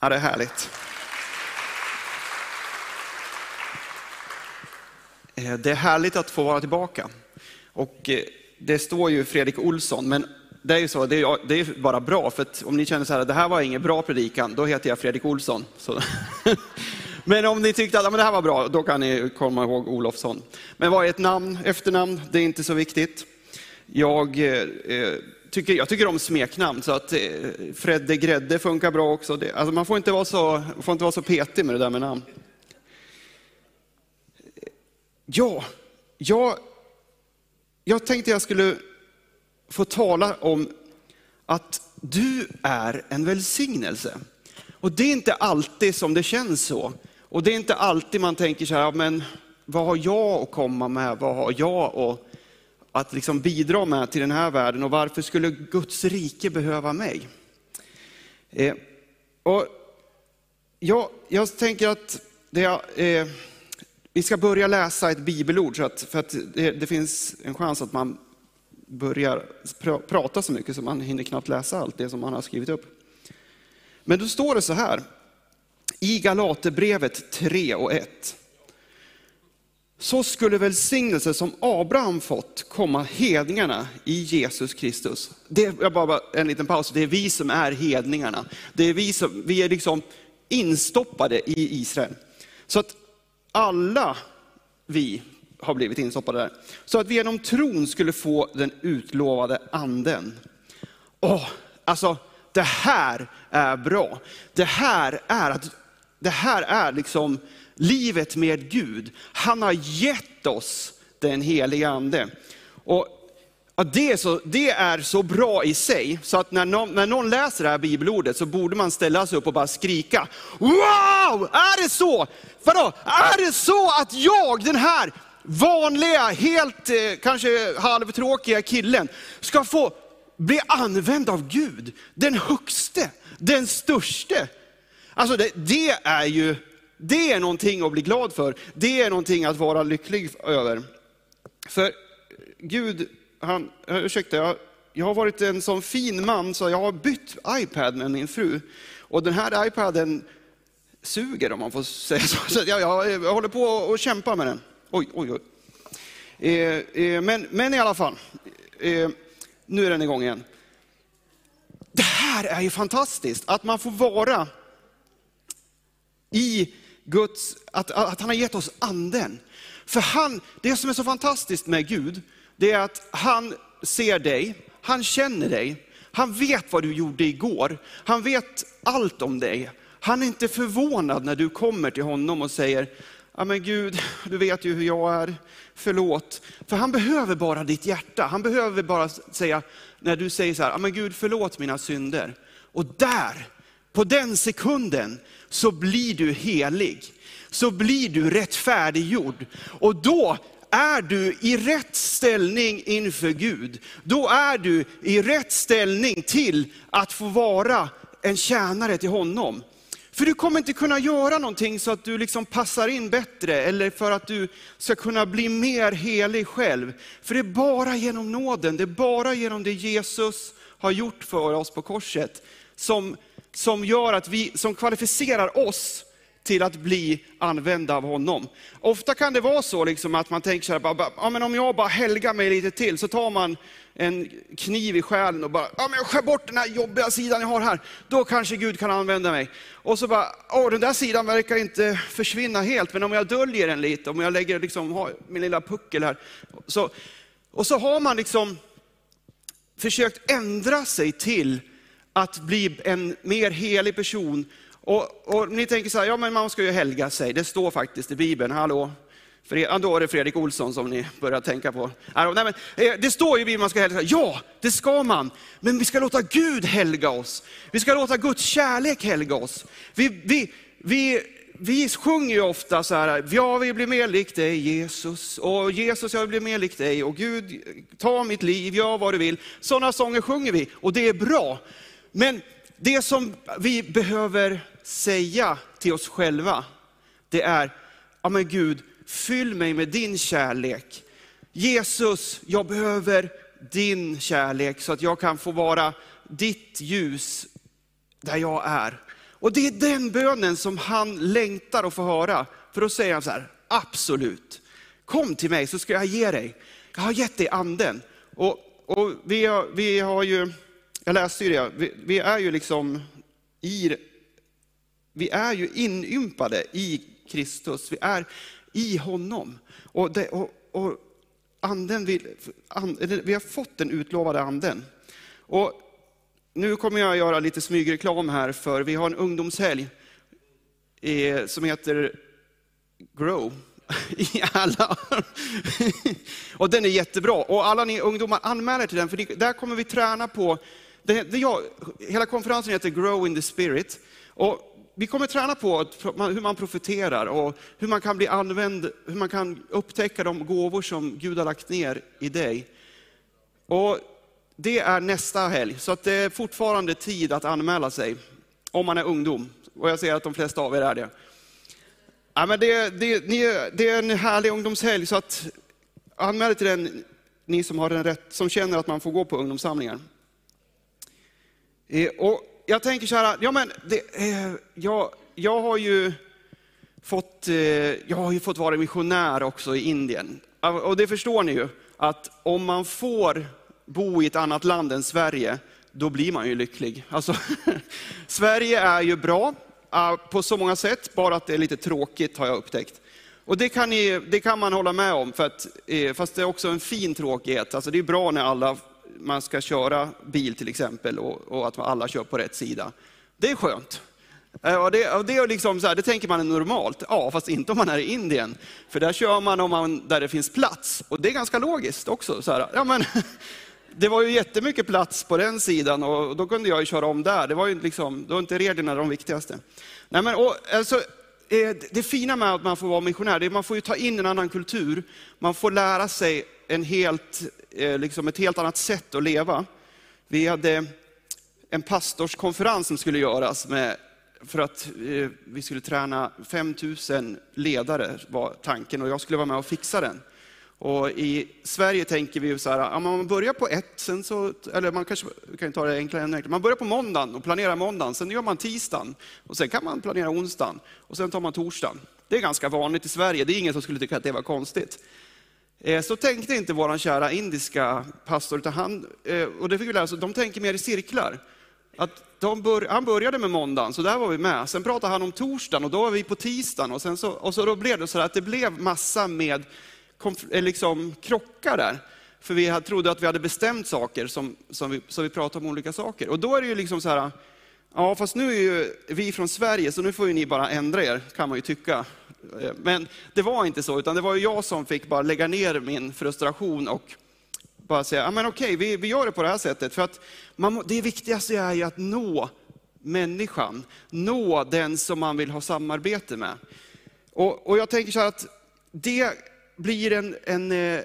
Ja, det är härligt. Eh, det är härligt att få vara tillbaka. Och eh, det står ju Fredrik Olsson, men det är ju så, det är, det är bara bra, för att om ni känner så här, det här var ingen bra predikan, då heter jag Fredrik Olsson. Så. Men om ni tyckte att ja, men det här var bra, då kan ni komma ihåg Olofsson. Men vad är ett namn, efternamn? Det är inte så viktigt. Jag, eh, eh tycker, jag tycker om smeknamn, så att eh, Fredde Grädde funkar bra också. Det, alltså man får inte, vara så, får inte vara så petig med det där med namn. Ja, jag, jag tänkte jag skulle få tala om att du är en välsignelse. Och det är inte alltid som det känns så. Och det är inte alltid man tänker så här, men vad har jag att komma med? Vad har jag att, att liksom bidra med till den här världen? Och varför skulle Guds rike behöva mig? Eh, och jag, jag tänker att det, eh, vi ska börja läsa ett bibelord, så att, för att det, det finns en chans att man börjar pr prata så mycket så man hinner knappt läsa allt det som man har skrivit upp. Men då står det så här, i Galaterbrevet 3 och 1. Så skulle välsignelse som Abraham fått komma hedningarna i Jesus Kristus. Det jag bara en liten paus, det är vi som är hedningarna. Det är vi som, vi är liksom instoppade i Israel. Så att alla vi har blivit instoppade där. Så att vi genom tron skulle få den utlovade anden. Åh, alltså det här är bra. Det här är, att, det här är liksom livet med Gud. Han har gett oss den heliga ande. Och det är, så, det är så bra i sig, så att när någon, när någon läser det här bibelordet så borde man ställa sig upp och bara skrika, wow, är det så? Vadå, är det så att jag, den här vanliga, helt eh, kanske halvtråkiga killen, ska få bli använd av Gud, den högste, den störste. Alltså det, det, är ju, det är någonting att bli glad för. Det är någonting att vara lycklig över. För Gud, han, eh, ursäkta, jag, jag har varit en sån fin man så jag har bytt iPad med min fru. Och den här iPaden suger om man får säga så. så jag, jag, jag håller på och kämpar med den. Oj, oj, oj. Eh, eh, men, men i alla fall. Eh, nu är den igång igen. Det här är ju fantastiskt, att man får vara i Guds, att, att han har gett oss anden. För han, det som är så fantastiskt med Gud, det är att han ser dig, han känner dig, han vet vad du gjorde igår, han vet allt om dig. Han är inte förvånad när du kommer till honom och säger, ja men Gud, du vet ju hur jag är, förlåt. För han behöver bara ditt hjärta. Han behöver bara säga, när du säger så här, ja men Gud förlåt mina synder. Och där, på den sekunden, så blir du helig. Så blir du rättfärdiggjord. Och då är du i rätt ställning inför Gud. Då är du i rätt ställning till att få vara en tjänare till honom. För du kommer inte kunna göra någonting så att du liksom passar in bättre eller för att du ska kunna bli mer helig själv. För det är bara genom nåden, det är bara genom det Jesus har gjort för oss på korset som, som gör att vi, som kvalificerar oss till att bli använda av honom. Ofta kan det vara så liksom att man tänker så här, bara, ja, men om jag bara helgar mig lite till, så tar man en kniv i själen och bara, ja, men jag skär bort den här jobbiga sidan jag har här, då kanske Gud kan använda mig. Och så bara, åh, den där sidan verkar inte försvinna helt, men om jag döljer den lite, om jag lägger liksom, har min lilla puckel här. Så, och så har man liksom försökt ändra sig till att bli en mer helig person och, och, ni tänker så här, ja men man ska ju helga sig, det står faktiskt i Bibeln, hallå? Ja, då är det Fredrik Olsson som ni börjar tänka på. Äh, nej, men, eh, det står ju i Bibeln man ska helga sig, ja det ska man. Men vi ska låta Gud helga oss. Vi ska låta Guds kärlek helga oss. Vi, vi, vi, vi sjunger ju ofta så här, ja vi blir mer lik dig Jesus, och Jesus jag vill bli mer lik dig, och Gud ta mitt liv, gör vad du vill. Sådana sånger sjunger vi, och det är bra. Men det som vi behöver säga till oss själva, det är, ja men Gud, fyll mig med din kärlek. Jesus, jag behöver din kärlek så att jag kan få vara ditt ljus där jag är. Och det är den bönen som han längtar att få höra. För då säger han så här, absolut. Kom till mig så ska jag ge dig. Jag har gett dig anden. Och, och vi, har, vi har ju, jag läste ju det, vi, vi är ju liksom i, vi är ju inympade i Kristus. Vi är i honom. Och, det, och, och anden vill, and, vi har fått den utlovade anden. Och nu kommer jag göra lite smygreklam här för vi har en ungdomshelg eh, som heter Grow i alla. och den är jättebra. Och alla ni ungdomar, anmäl er till den, för där kommer vi träna på, det, det jag, hela konferensen heter Grow in the Spirit. Och vi kommer träna på hur man profeterar och hur man kan bli använd, hur man kan upptäcka de gåvor som Gud har lagt ner i dig. Och det är nästa helg, så att det är fortfarande tid att anmäla sig om man är ungdom. Och jag ser att de flesta av er är det. Ja, men det, det, det är en härlig ungdomshelg, så att anmäl till den, ni som, har den rätt, som känner att man får gå på ungdomssamlingar. Eh, och jag tänker så här, ja, men det, eh, jag, jag, har ju fått, eh, jag har ju fått vara missionär också i Indien. Och det förstår ni ju, att om man får bo i ett annat land än Sverige, då blir man ju lycklig. Alltså, Sverige är ju bra på så många sätt, bara att det är lite tråkigt har jag upptäckt. Och det kan, ni, det kan man hålla med om, för att, fast det är också en fin tråkighet. Alltså det är bra när alla, man ska köra bil till exempel och, och att alla kör på rätt sida. Det är skönt. Eh, och det, och det, är liksom så här, det tänker man är normalt, ja fast inte om man är i Indien. För där kör man, om man där det finns plats. Och det är ganska logiskt också. Så här, ja, men, det var ju jättemycket plats på den sidan och då kunde jag ju köra om där. Det var ju liksom, då var inte reglerna de viktigaste. Nej, men, och, alltså, Eh, det fina med att man får vara missionär, det är att man får ju ta in en annan kultur. Man får lära sig en helt, eh, liksom ett helt annat sätt att leva. Vi hade en pastorskonferens som skulle göras med, för att eh, vi skulle träna 5000 ledare var tanken och jag skulle vara med och fixa den. Och I Sverige tänker vi så här, ja, man börjar på ett, sen så, eller man kanske kan ta det enklare än enklare. Man börjar på måndagen och planerar måndagen, sen gör man tisdagen och sen kan man planera onsdagen och sen tar man torsdagen. Det är ganska vanligt i Sverige, det är ingen som skulle tycka att det var konstigt. Eh, så tänkte inte vår kära indiska pastor, utan han, eh, och det fick vi lära oss, de tänker mer i cirklar. Att bör, han började med måndagen, så där var vi med. Sen pratade han om torsdagen och då var vi på tisdagen. Och, sen så, och så då blev det så att det blev massa med Eh, liksom krockar där. För vi trodde att vi hade bestämt saker, som, som vi, så vi pratade om olika saker. Och då är det ju liksom så här, ja fast nu är ju vi från Sverige, så nu får ju ni bara ändra er, kan man ju tycka. Eh, men det var inte så, utan det var ju jag som fick bara lägga ner min frustration och bara säga, ja men okej, vi, vi gör det på det här sättet. För att man, det viktigaste är ju att nå människan, nå den som man vill ha samarbete med. Och, och jag tänker så här att det blir en, en, eh,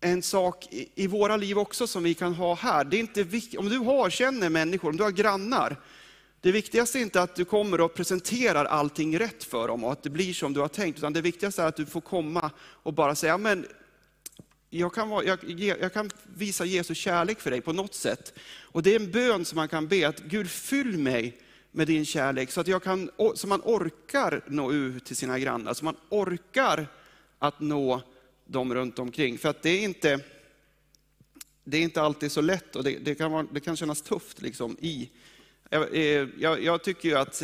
en sak i, i våra liv också som vi kan ha här. Det är inte, om du har, känner människor, om du har grannar, det viktigaste är inte att du kommer och presenterar allting rätt för dem och att det blir som du har tänkt, utan det viktigaste är att du får komma och bara säga, men jag kan, vara, jag, jag kan visa Jesu kärlek för dig på något sätt. Och det är en bön som man kan be, att Gud fyll mig med din kärlek, så att jag kan, så man orkar nå ut till sina grannar, så man orkar att nå dem runt omkring. För att det är inte, det är inte alltid så lätt och det, det kan, vara, det kan kännas tufft liksom i. Jag, eh, jag, jag tycker ju att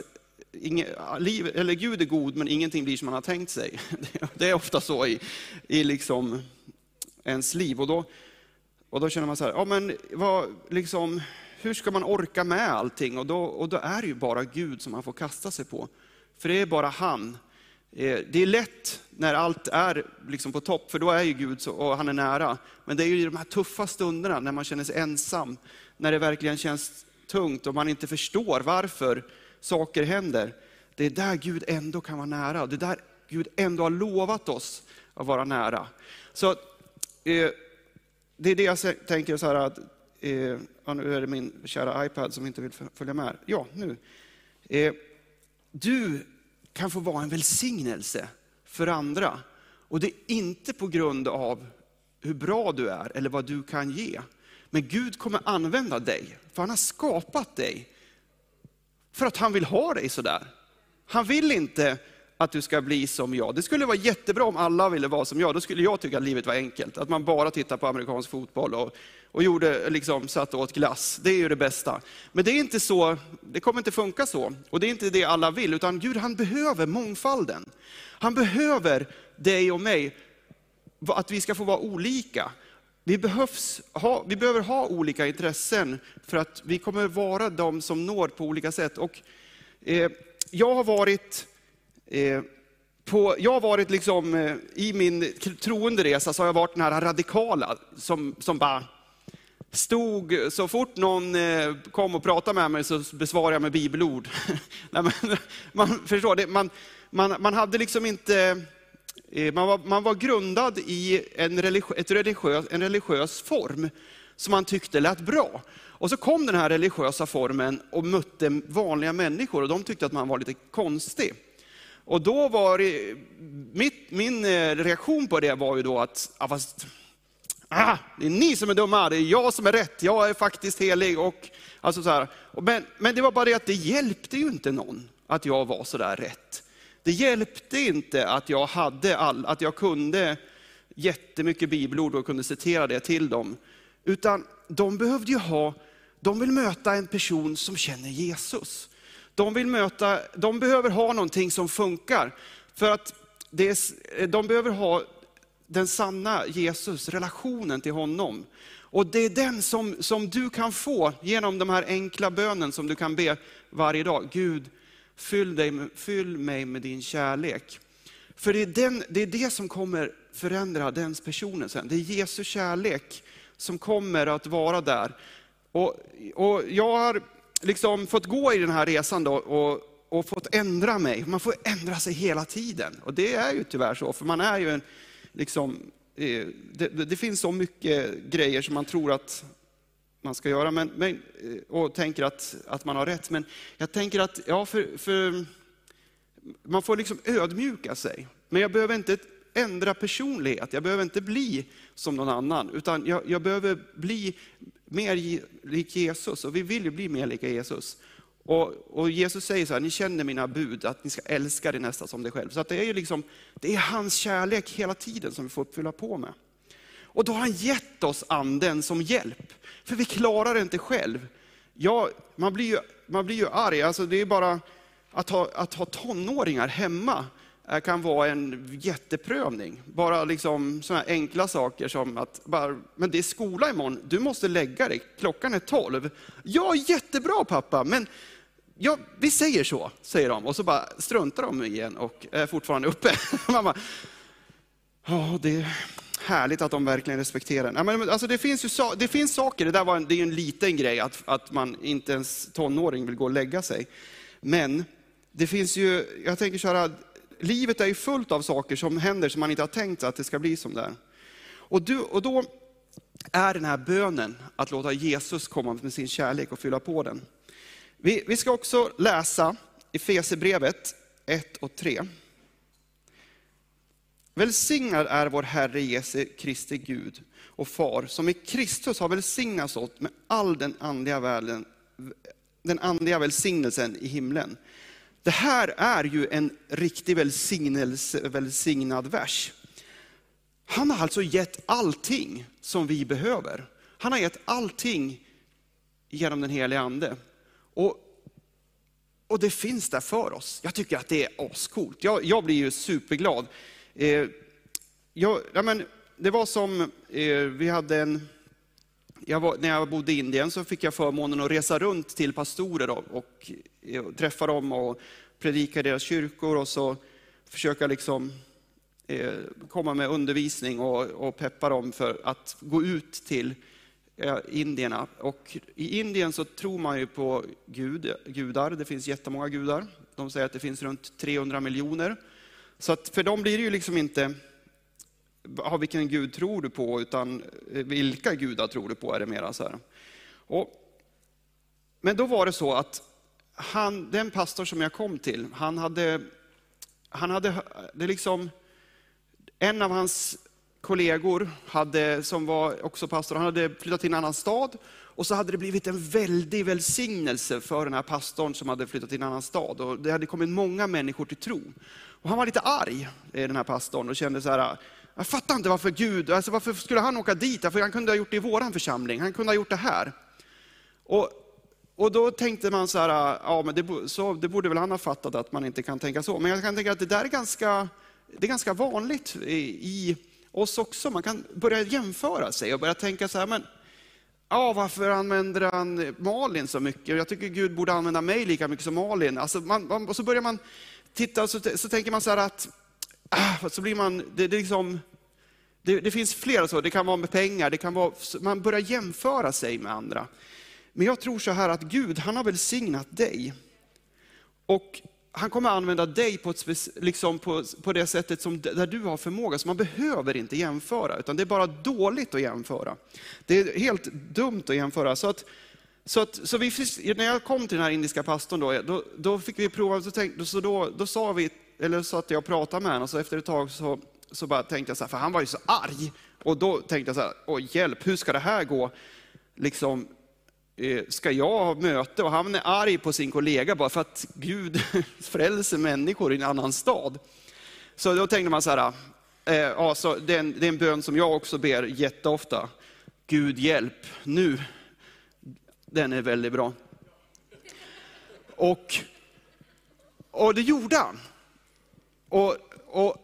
Inge, liv, eller Gud är god, men ingenting blir som man har tänkt sig. Det är ofta så i, i liksom ens liv. Och då, och då känner man så här, ja, men vad, liksom, hur ska man orka med allting? Och då, och då är det ju bara Gud som man får kasta sig på. För det är bara han Eh, det är lätt när allt är liksom på topp, för då är ju Gud så, och han är nära. Men det är ju i de här tuffa stunderna när man känner sig ensam, när det verkligen känns tungt och man inte förstår varför saker händer. Det är där Gud ändå kan vara nära. Det är där Gud ändå har lovat oss att vara nära. Så eh, Det är det jag tänker så här att, eh, nu är det min kära iPad som inte vill följa med. Ja, nu. Eh, du kan få vara en välsignelse för andra. Och det är inte på grund av hur bra du är eller vad du kan ge. Men Gud kommer använda dig, för han har skapat dig För att han vill ha dig sådär. Han vill inte att du ska bli som jag. Det skulle vara jättebra om alla ville vara som jag. Då skulle jag tycka att livet var enkelt. Att man bara tittar på amerikansk fotboll och, och gjorde, liksom, satt och åt glass. Det är ju det bästa. Men det är inte så, det kommer inte funka så. Och det är inte det alla vill, utan Gud han behöver mångfalden. Han behöver dig och mig, att vi ska få vara olika. Vi, behövs ha, vi behöver ha olika intressen för att vi kommer vara de som når på olika sätt. Och, eh, jag har varit Eh, på, jag har varit liksom, eh, i min troende resa så har jag varit den här radikala som, som bara stod, så fort någon eh, kom och pratade med mig så besvarade jag med bibelord. Nej, men, man förstår, det, man, man, man hade liksom inte, man var, man var grundad i en religiös, ett religiös, en religiös form som man tyckte lät bra. Och så kom den här religiösa formen och mötte vanliga människor och de tyckte att man var lite konstig. Och då var det, mitt, min eh, reaktion på det var ju då att, ja, fast, ah, det är ni som är dumma, det är jag som är rätt, jag är faktiskt helig. Och, alltså så här. Men, men det var bara det att det hjälpte ju inte någon att jag var så där rätt. Det hjälpte inte att jag, hade all, att jag kunde jättemycket bibelord och kunde citera det till dem. Utan de behövde ju ha, de vill möta en person som känner Jesus. De, vill möta, de behöver ha någonting som funkar. För att det är, de behöver ha den sanna Jesus, relationen till honom. Och det är den som, som du kan få genom de här enkla bönen som du kan be varje dag. Gud, fyll, dig, fyll mig med din kärlek. För det är, den, det är det som kommer förändra den personen sen. Det är Jesu kärlek som kommer att vara där. Och, och jag har liksom fått gå i den här resan då och, och fått ändra mig. Man får ändra sig hela tiden. Och det är ju tyvärr så, för man är ju en, liksom, eh, det, det, finns så mycket grejer som man tror att man ska göra men, men, eh, och tänker att, att man har rätt. Men jag tänker att, ja, för, för man får liksom ödmjuka sig. Men jag behöver inte ändra personlighet, jag behöver inte bli som någon annan, utan jag, jag behöver bli mer lik Jesus. Och vi vill ju bli mer lika Jesus. Och, och, Jesus säger så här, ni känner mina bud, att ni ska älska din nästa som dig själv. Så att det är ju liksom, det är hans kärlek hela tiden som vi får fylla på med. Och då har han gett oss anden som hjälp. För vi klarar det inte själv. Ja, man, blir ju, man blir ju arg, alltså det är bara att ha, att ha tonåringar hemma Eh, kan vara en jätteprövning. Bara liksom sådana enkla saker som att, bara, men det är skola imorgon, du måste lägga dig, klockan är tolv. Ja, jättebra pappa, men ja, vi säger så, säger de. Och så bara struntar de igen och är fortfarande uppe. Mamma, ja, det är härligt att de verkligen respekterar ja, men, alltså, det. Finns ju, det finns saker, det där var en, det är en liten grej, att, att man inte ens tonåring vill gå och lägga sig. Men det finns ju, jag tänker så här, livet är ju fullt av saker som händer som man inte har tänkt att det ska bli som det är. Och, du, och då är den här bönen att låta Jesus komma med sin kärlek och fylla på den. Vi, vi ska också läsa i Fesebrevet 1 och 3. Välsignad är vår Herre Jesu Kristi Gud och Far, som i Kristus har välsignat oss med all den andliga, världen, den andliga välsignelsen i himlen. Det här är ju en riktig välsignad vers. Han har alltså gett allting som vi behöver. Han har gett allting genom den heliga ande. Och, och det finns där för oss. Jag tycker att det är ascoolt. Jag, jag blir ju superglad. Eh, jag, ja, men, det var som, eh, vi hade en, jag var, när jag bodde i Indien så fick jag förmånen att resa runt till pastorer och, och, och träffa dem och predika i deras kyrkor och så försöka liksom, eh, komma med undervisning och, och peppa dem för att gå ut till eh, indierna. Och I Indien så tror man ju på Gud, gudar, det finns jättemånga gudar. De säger att det finns runt 300 miljoner. Så att för dem blir det ju liksom inte ja, vilken gud tror du på, utan eh, vilka gudar tror du på är det mera så här. Och, men då var det så att han, den pastor som jag kom till, han hade, han hade det liksom, en av hans kollegor hade, som var också pastor, han hade flyttat till en annan stad Och så hade det blivit en väldig välsignelse för den här pastorn som hade flyttat till en annan stad. Och det hade kommit många människor till tro. Och han var lite arg, eh, den här pastorn, och kände så här, jag fattar inte varför Gud, alltså varför skulle han åka dit? För han kunde ha gjort det i våran församling, han kunde ha gjort det här. Och, och då tänkte man så här, ja men det, så, det borde väl han ha fattat att man inte kan tänka så. Men jag kan tänka att det där är ganska, det är ganska vanligt i, i oss också. Man kan börja jämföra sig och börja tänka så här, men ja, varför använder han Malin så mycket? Jag tycker Gud borde använda mig lika mycket som Malin. Alltså man, man, och så börjar man titta och så, så tänker man så här att, Ah, så blir man, det, det, liksom, det, det finns flera så, det kan vara med pengar, det kan vara, man börjar jämföra sig med andra. Men jag tror så här att Gud, han har välsignat dig. Och han kommer använda dig på, ett, liksom på, på det sättet som, där du har förmåga, så man behöver inte jämföra, utan det är bara dåligt att jämföra. Det är helt dumt att jämföra. Så, att, så, att, så vi, när jag kom till den här indiska pastorn, då, då, då fick vi prova, så, tänkte, så då, då sa vi, eller så att jag pratade med honom, och så efter ett tag så, så bara tänkte jag så här, för han var ju så arg. Och då tänkte jag så här, åh hjälp, hur ska det här gå? Liksom, eh, ska jag ha möte och han är arg på sin kollega bara för att Gud frälser människor i en annan stad. Så då tänkte man så här, eh, ja, så det, är en, det är en bön som jag också ber jätteofta. Gud hjälp nu. Den är väldigt bra. Och, och det gjorde han. Och, och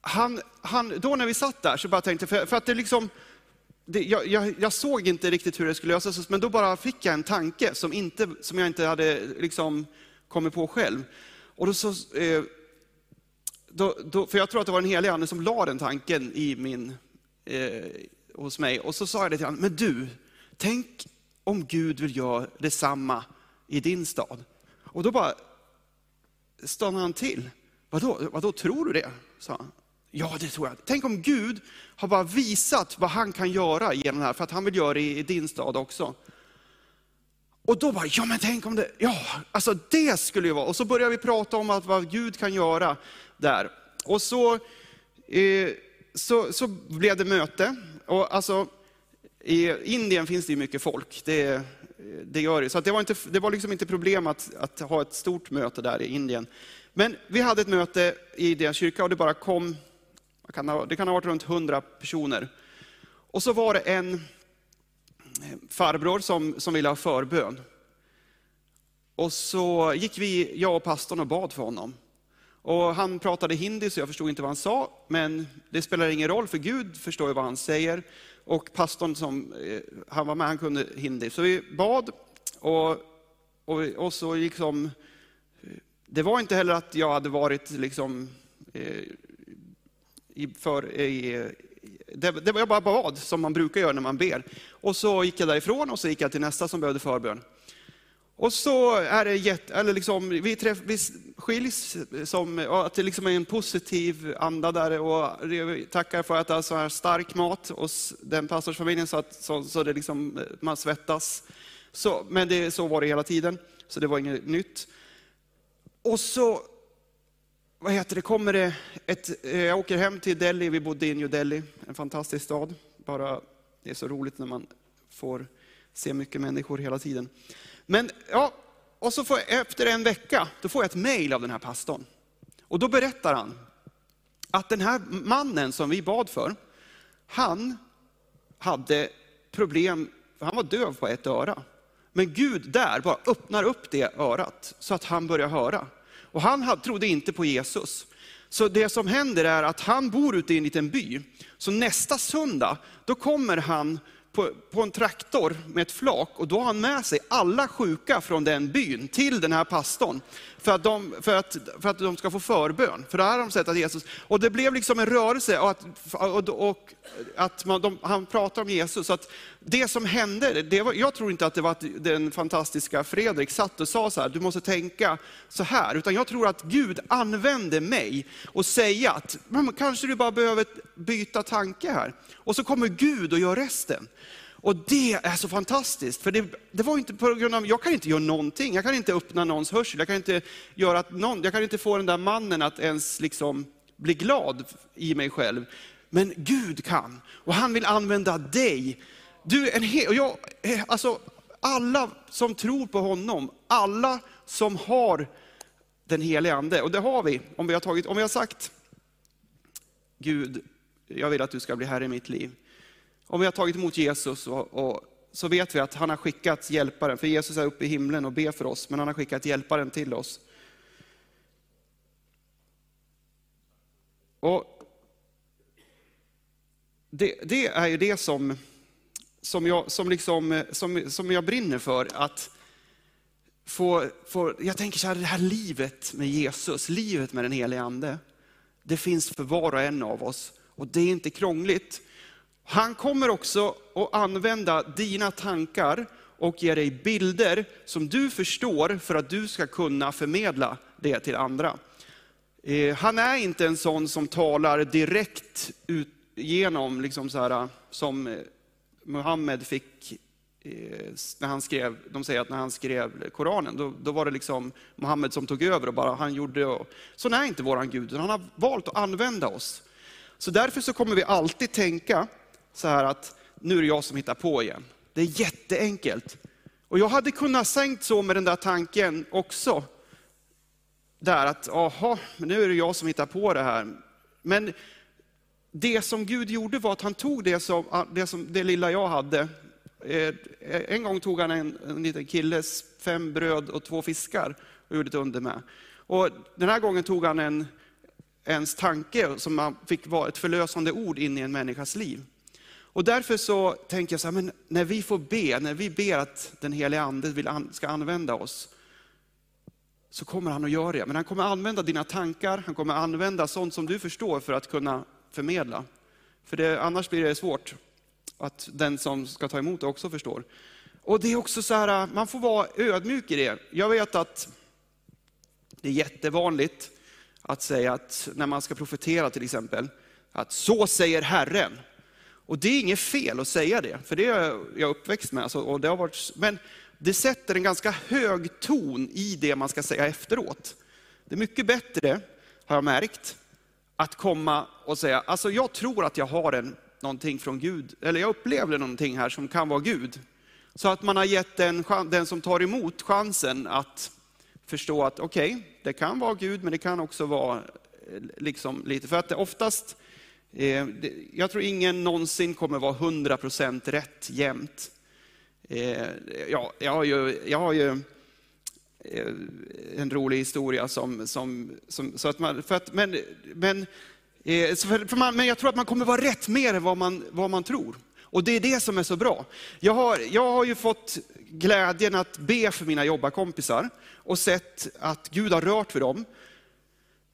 han, han, då när vi satt där så bara tänkte för, för att det liksom, det, jag, jag, jag, såg inte riktigt hur det skulle lösas, men då bara fick jag en tanke som, inte, som jag inte hade liksom kommit på själv. Och då så, eh, då, då, för jag tror att det var den helige Ande som la den tanken i min, eh, hos mig. Och så sa jag det till honom, men du, tänk om Gud vill göra detsamma i din stad. Och då bara stannade han till. Vadå, vadå tror du det? sa han. Ja, det tror jag. Tänk om Gud har bara visat vad han kan göra genom det här, för att han vill göra det i din stad också. Och då bara, ja men tänk om det, ja, alltså det skulle ju vara. Och så börjar vi prata om att vad Gud kan göra där. Och så, eh, så, så blev det möte. Och alltså, I Indien finns det ju mycket folk, det, det gör det. Så det var, inte, det var liksom inte problem att, att ha ett stort möte där i Indien. Men vi hade ett möte i deras kyrka och det bara kom det kan ha varit runt 100 personer. Och så var det en eh, farbror som, som ville ha förbön. Och så gick vi, jag och pastorn, och bad för honom. Och han pratade hindi, så jag förstod inte vad han sa, men det spelar ingen roll, för Gud förstår ju vad han säger. Och pastorn som eh, han var med, han kunde hindi. Så vi bad, och, och, och så liksom, det var inte heller att jag hade varit liksom, eh, i, för, eh, det, det var jag bara bad, som man brukar göra när man ber. Och så gick jag därifrån och så gick jag till nästa som behövde förbön. Och så är det jätte, eller liksom, vi, träff, vi skiljs, som, att det liksom är en positiv anda där. Och tackar för att det är så här stark mat hos den pastorsfamiljen så att så, så det liksom, man svettas. Så, men det, så var det hela tiden, så det var inget nytt. Och så vad heter det, kommer det ett, eh, jag åker hem till Delhi, vi bodde i New Delhi, en fantastisk stad. Bara, det är så roligt när man får se mycket människor hela tiden. Men ja, och så får jag, efter en vecka, då får jag ett mejl av den här pastorn. Och då berättar han att den här mannen som vi bad för, han hade problem, för han var döv på ett öra. Men Gud där bara öppnar upp det örat så att han börjar höra. Och han trodde inte på Jesus. Så det som händer är att han bor ute i en liten by. Så nästa söndag, då kommer han på, på, en traktor med ett flak och då har han med sig alla sjuka från den byn till den här pastorn. För att de, för att, för att de ska få förbön. För där har de sett att Jesus, och det blev liksom en rörelse och att, och, och att man, de, han pratar om Jesus. Så att det som hände, det var, jag tror inte att det var att den fantastiska Fredrik satt och sa så här, du måste tänka så här. Utan jag tror att Gud använde mig och säga att, kanske du bara behöver byta tanke här. Och så kommer Gud och gör resten. Och det är så fantastiskt, för det, det, var inte på grund av, jag kan inte göra någonting, jag kan inte öppna någons hörsel, jag kan inte, göra att någon, jag kan inte få den där mannen att ens liksom bli glad i mig själv. Men Gud kan, och han vill använda dig du, en hel, jag, eh, alltså, alla som tror på honom, alla som har den helige ande, och det har vi, om vi har, tagit, om vi har sagt, Gud, jag vill att du ska bli Herre i mitt liv. Om vi har tagit emot Jesus och, och, så vet vi att han har skickat hjälparen, för Jesus är uppe i himlen och ber för oss, men han har skickat hjälparen till oss. Och det, det är ju det som, som, jag, som, liksom, eh, som, som jag brinner för. Att få, få, jag tänker så här, det här livet med Jesus, livet med den helige Ande, det finns för var och en av oss. Och det är inte krångligt. Han kommer också att använda dina tankar och ge dig bilder som du förstår för att du ska kunna förmedla det till andra. Eh, han är inte en sån som talar direkt ut genom, liksom så här, eh, som Muhammed fick eh, när han skrev, de säger att när han skrev Koranen, då, då var det liksom Muhammed som tog över och bara han gjorde. Och, så är inte våran Gud, han har valt att använda oss. Så därför så kommer vi alltid tänka så här att nu är det jag som hittar på igen. Det är jätteenkelt. Och jag hade kunnat sänkt så med den där tanken också. Där att, aha, nu är det jag som hittar på det här. Men det som Gud gjorde var att han tog det, som, ah, det, som, det lilla jag hade. Eh, eh, en gång tog han en, en liten killes fem bröd och två fiskar och gjorde ett under med. Och den här gången tog han en, ens tanke som fick vara ett förlösande ord in i en människas liv. Och därför så tänker jag så här, men när vi får be, när vi ber att den heliga ande vill, ska använda oss, så kommer han att göra det. Men han kommer använda dina tankar, han kommer använda sånt som du förstår för att kunna förmedla. För det, annars blir det svårt att den som ska ta emot det också förstår. Och det är också så här, man får vara ödmjuk i det. Jag vet att det är jättevanligt att säga att när man ska profetera till exempel, att så säger Herren. Och det är inget fel att säga det, för det är jag uppväxt med. Alltså, och det har varit, men det sätter en ganska hög ton i det man ska säga efteråt. Det är mycket bättre, har jag märkt, att komma och säga, alltså jag tror att jag har en, någonting från Gud, eller jag upplevde någonting här som kan vara Gud. Så att man har gett den, den som tar emot chansen att förstå att okej, okay, det kan vara Gud, men det kan också vara eh, liksom lite, för att det oftast, eh, jag tror ingen någonsin kommer vara 100% rätt jämt. Eh, ja, jag har ju, jag har ju Eh, en rolig historia som, som, som så att man, för att, men, men, eh, för, för man, men jag tror att man kommer vara rätt mer än vad man, vad man tror. Och det är det som är så bra. Jag har, jag har ju fått glädjen att be för mina jobbarkompisar och sett att Gud har rört för dem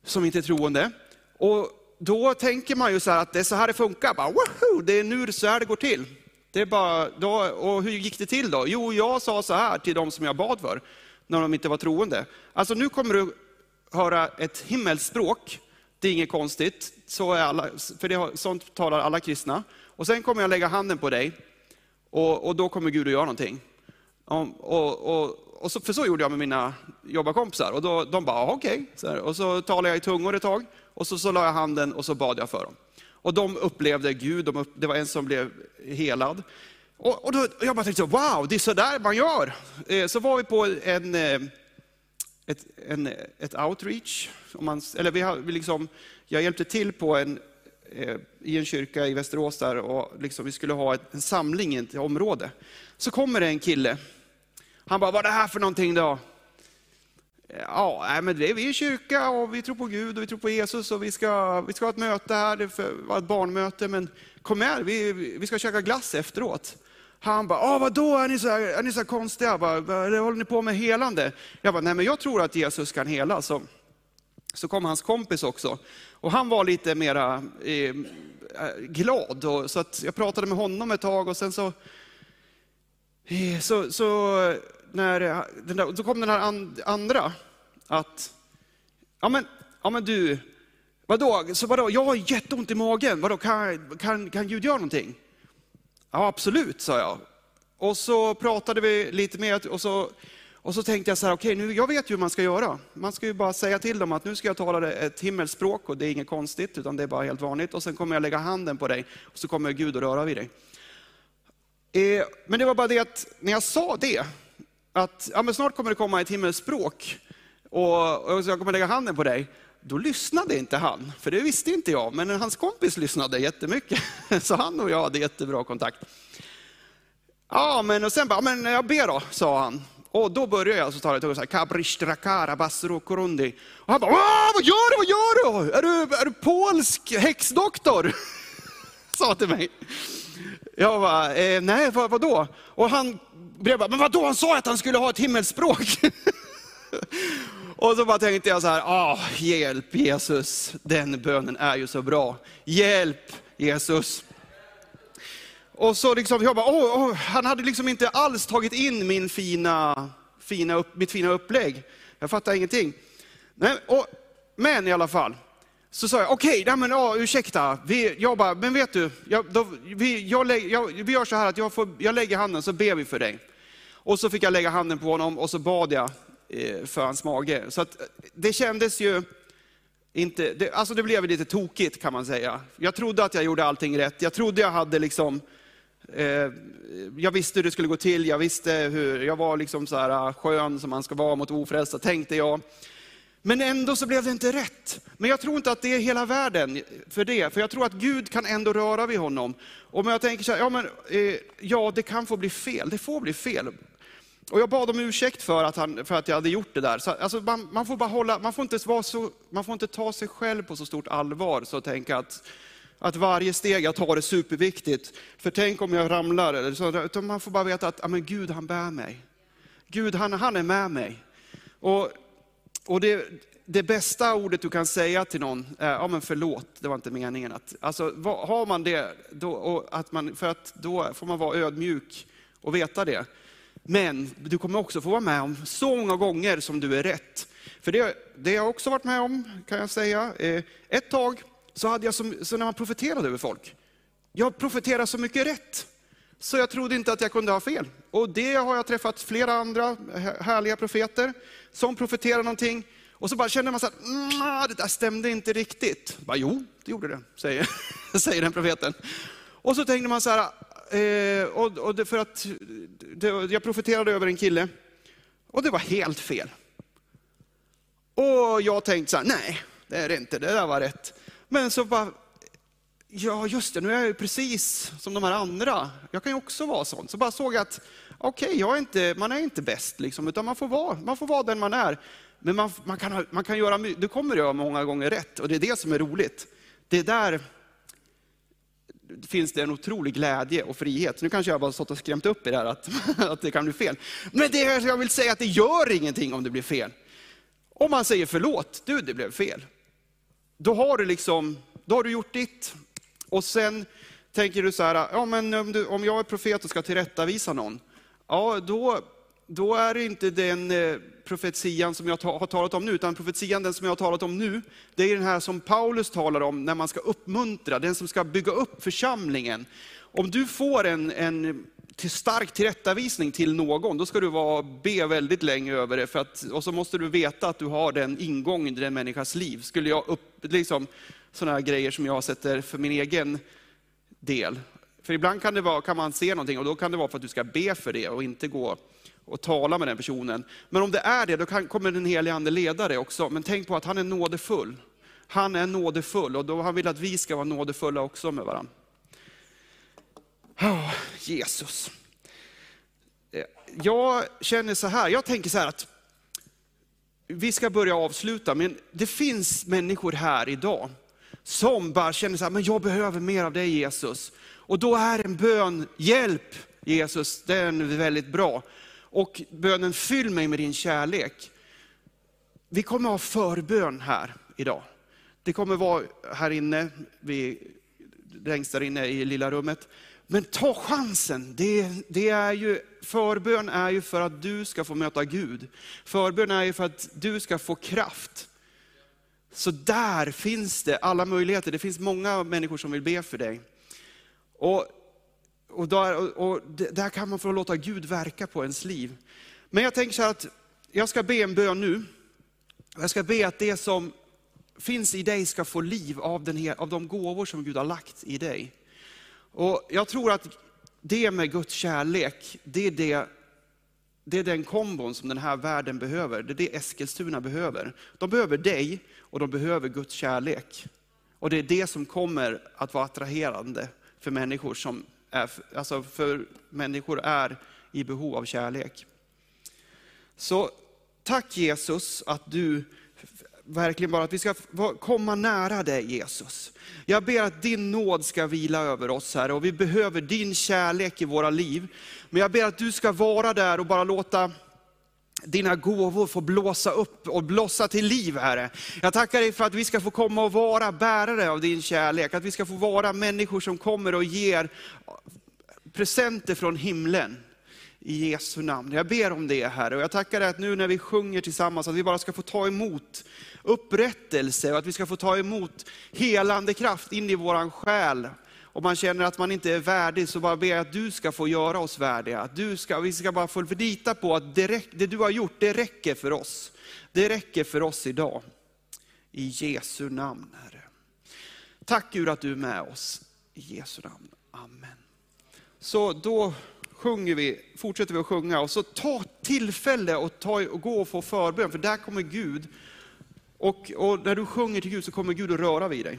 som inte är troende. Och då tänker man ju så här att det är så här det funkar. Bara, woohoo, Det är nu så här det går till. Det är bara, då, och hur gick det till då? Jo, jag sa så här till de som jag bad för när de inte var troende. Alltså nu kommer du höra ett himmelspråk. Det är inget konstigt, så är alla, för det, sånt talar alla kristna. Och sen kommer jag lägga handen på dig och, och då kommer Gud att göra någonting. Och, och, och, och så, för så gjorde jag med mina jobbarkompisar. Och då, de bara, okej. Okay. Och så talade jag i tungor ett tag och så, så la jag handen och så bad jag för dem. Och de upplevde Gud, de upp, det var en som blev helad. Och, och, då, och jag bara tänkte, wow, det är sådär man gör. Eh, så var vi på en, eh, ett, en, ett outreach. Om man, eller vi har, vi liksom, jag hjälpte till på en, eh, i en kyrka i Västerås där och liksom, vi skulle ha en samling i ett område. Så kommer det en kille. Han bara, vad är det här för någonting då? Eh, ja, men det är vi i kyrka och vi tror på Gud och vi tror på Jesus och vi ska, vi ska ha ett möte här, det var ett barnmöte, men kom med, vi, vi ska käka glass efteråt. Han bara, ah, vadå, är ni så, här, är ni så konstiga? Jag bara, håller ni på med helande? Jag bara, nej men jag tror att Jesus kan hela. Så, så kom hans kompis också. Och han var lite mera eh, glad. Och, så att jag pratade med honom ett tag och sen så, eh, så, så, när, den där, då kom den här and, andra, att, ja men, ja men du, vadå, så vadå, jag har jätteont i magen, vadå, kan, kan, kan Gud göra någonting? Ja, absolut, sa jag. Och så pratade vi lite mer och så, och så tänkte jag så här, okej, okay, jag vet ju hur man ska göra. Man ska ju bara säga till dem att nu ska jag tala ett himmelspråk och det är inget konstigt, utan det är bara helt vanligt. Och sen kommer jag lägga handen på dig och så kommer Gud att röra vid dig. Eh, men det var bara det att när jag sa det, att ja, men snart kommer det komma ett himmelspråk och, och jag kommer lägga handen på dig. Då lyssnade inte han, för det visste inte jag. Men hans kompis lyssnade jättemycket. Så han och jag hade jättebra kontakt. Ja, men och sen bara, men jag ber då, sa han. Och då började jag så tala så här, kabristrakara basro korundi. Och han bara, vad gör du, vad gör du? Är du, är du polsk häxdoktor? Sa till mig. Jag bara, eh, nej vad, vadå? Och han blev bara, men vadå, han sa att han skulle ha ett himmelspråk. Och så bara tänkte jag så här, ah, hjälp Jesus, den bönen är ju så bra. Hjälp Jesus. Och så liksom, jag bara, oh, oh, han hade liksom inte alls tagit in min fina, fina upp, mitt fina upplägg. Jag fattar ingenting. Men, och, men i alla fall, så sa jag, okej, okay, men, oh, ursäkta. Vi, jag bara, men vet du, jag, då, vi, jag, jag, vi gör så här att jag, får, jag lägger handen så ber vi för dig. Och så fick jag lägga handen på honom och så bad jag Eh, för hans mage. Så att, eh, det kändes ju inte, det, alltså det blev lite tokigt kan man säga. Jag trodde att jag gjorde allting rätt. Jag trodde jag hade liksom, eh, jag visste hur det skulle gå till, jag visste hur, jag var liksom så här ah, skön som man ska vara mot ofrälsta, tänkte jag. Men ändå så blev det inte rätt. Men jag tror inte att det är hela världen för det, för jag tror att Gud kan ändå röra vid honom. Och jag tänker så här, ja, men, eh, ja det kan få bli fel, det får bli fel. Och jag bad om ursäkt för att, han, för att jag hade gjort det där. Så, alltså, man, man, får bara hålla, man, får inte vara så, man får inte ta sig själv på så stort allvar så att tänka att, att varje steg jag tar är superviktigt. För tänk om jag ramlar. Eller så, utan man får bara veta att ja, men Gud han bär mig. Gud han, han är med mig. Och, och det, det bästa ordet du kan säga till någon är, ja men förlåt, det var inte meningen. Att, alltså, har man det, då, att man, för att då får man vara ödmjuk och veta det. Men du kommer också få vara med om så många gånger som du är rätt. För det, det har jag också varit med om, kan jag säga. Eh, ett tag så hade jag, som, så när man profeterade över folk, jag profeterade så mycket rätt. Så jag trodde inte att jag kunde ha fel. Och det har jag träffat flera andra härliga profeter som profeterar någonting. Och så bara känner man så här, det där stämde inte riktigt. Bara, jo, det gjorde det, säger, säger den profeten. Och så tänkte man så här, eh, och, och det, för att det, jag profeterade över en kille och det var helt fel. Och jag tänkte så här, nej, det är det inte, det där var rätt. Men så bara, ja just det, nu är jag ju precis som de här andra. Jag kan ju också vara sån. Så bara såg jag att, okej, okay, man är inte bäst, liksom, utan man får, vara, man får vara den man är. Men man, man, kan, man kan göra, du kommer göra många gånger rätt och det är det som är roligt. Det är där finns det en otrolig glädje och frihet. Nu kanske jag bara stått och skrämt upp er här att, att det kan bli fel. Men det jag vill säga att det gör ingenting om det blir fel. Om man säger förlåt, du det blev fel. Då har du liksom, då har du gjort ditt. Och sen tänker du så här, ja men om, du, om jag är profet och ska tillrättavisa någon, ja då, då är det inte den eh, profetian som jag har talat om nu, utan profetian den som jag har talat om nu, det är den här som Paulus talar om när man ska uppmuntra, den som ska bygga upp församlingen. Om du får en, en till stark tillrättavisning till någon, då ska du vara, be väldigt länge över det. För att, och så måste du veta att du har den ingången i den människas liv. Skulle jag upp, liksom, sådana här grejer som jag sätter för min egen del. För ibland kan, det vara, kan man se någonting och då kan det vara för att du ska be för det och inte gå och tala med den personen. Men om det är det, då kan, kommer den helige ande leda dig också. Men tänk på att han är nådefull. Han är nådefull och då han vill att vi ska vara nådefulla också med varandra. Oh, Jesus. Eh, jag känner så här, jag tänker så här att vi ska börja avsluta, men det finns människor här idag som bara känner så här, men jag behöver mer av dig Jesus. Och då är en bön, hjälp Jesus, den är väldigt bra och bönen fyll mig med din kärlek. Vi kommer ha förbön här idag. Det kommer vara här inne, vi, längst där inne i lilla rummet. Men ta chansen. Det, det, är ju, förbön är ju för att du ska få möta Gud. Förbön är ju för att du ska få kraft. Så där finns det alla möjligheter. Det finns många människor som vill be för dig. Och och där, och där kan man få låta Gud verka på ens liv. Men jag tänker så här att jag ska be en bön nu. Jag ska be att det som finns i dig ska få liv av, den här, av de gåvor som Gud har lagt i dig. Och jag tror att det med Guds kärlek, det är, det, det är den kombon som den här världen behöver. Det är det Eskilstuna behöver. De behöver dig och de behöver Guds kärlek. Och det är det som kommer att vara attraherande för människor som är, alltså för människor är i behov av kärlek. Så tack Jesus att du verkligen bara att vi ska komma nära dig Jesus. Jag ber att din nåd ska vila över oss här och vi behöver din kärlek i våra liv. Men jag ber att du ska vara där och bara låta dina gåvor får blåsa upp och blossa till liv, Herre. Jag tackar dig för att vi ska få komma och vara bärare av din kärlek, att vi ska få vara människor som kommer och ger presenter från himlen. I Jesu namn. Jag ber om det Herre och jag tackar dig att nu när vi sjunger tillsammans, att vi bara ska få ta emot upprättelse och att vi ska få ta emot helande kraft in i våran själ. Om man känner att man inte är värdig så bara ber jag att du ska få göra oss värdiga. Att du ska, vi ska bara få lita på att det, det du har gjort, det räcker för oss. Det räcker för oss idag. I Jesu namn Herre. Tack Gud att du är med oss. I Jesu namn. Amen. Så då sjunger vi, fortsätter vi att sjunga och så ta tillfälle och, ta, och gå och få förbön, för där kommer Gud. Och, och när du sjunger till Gud så kommer Gud att röra vid dig.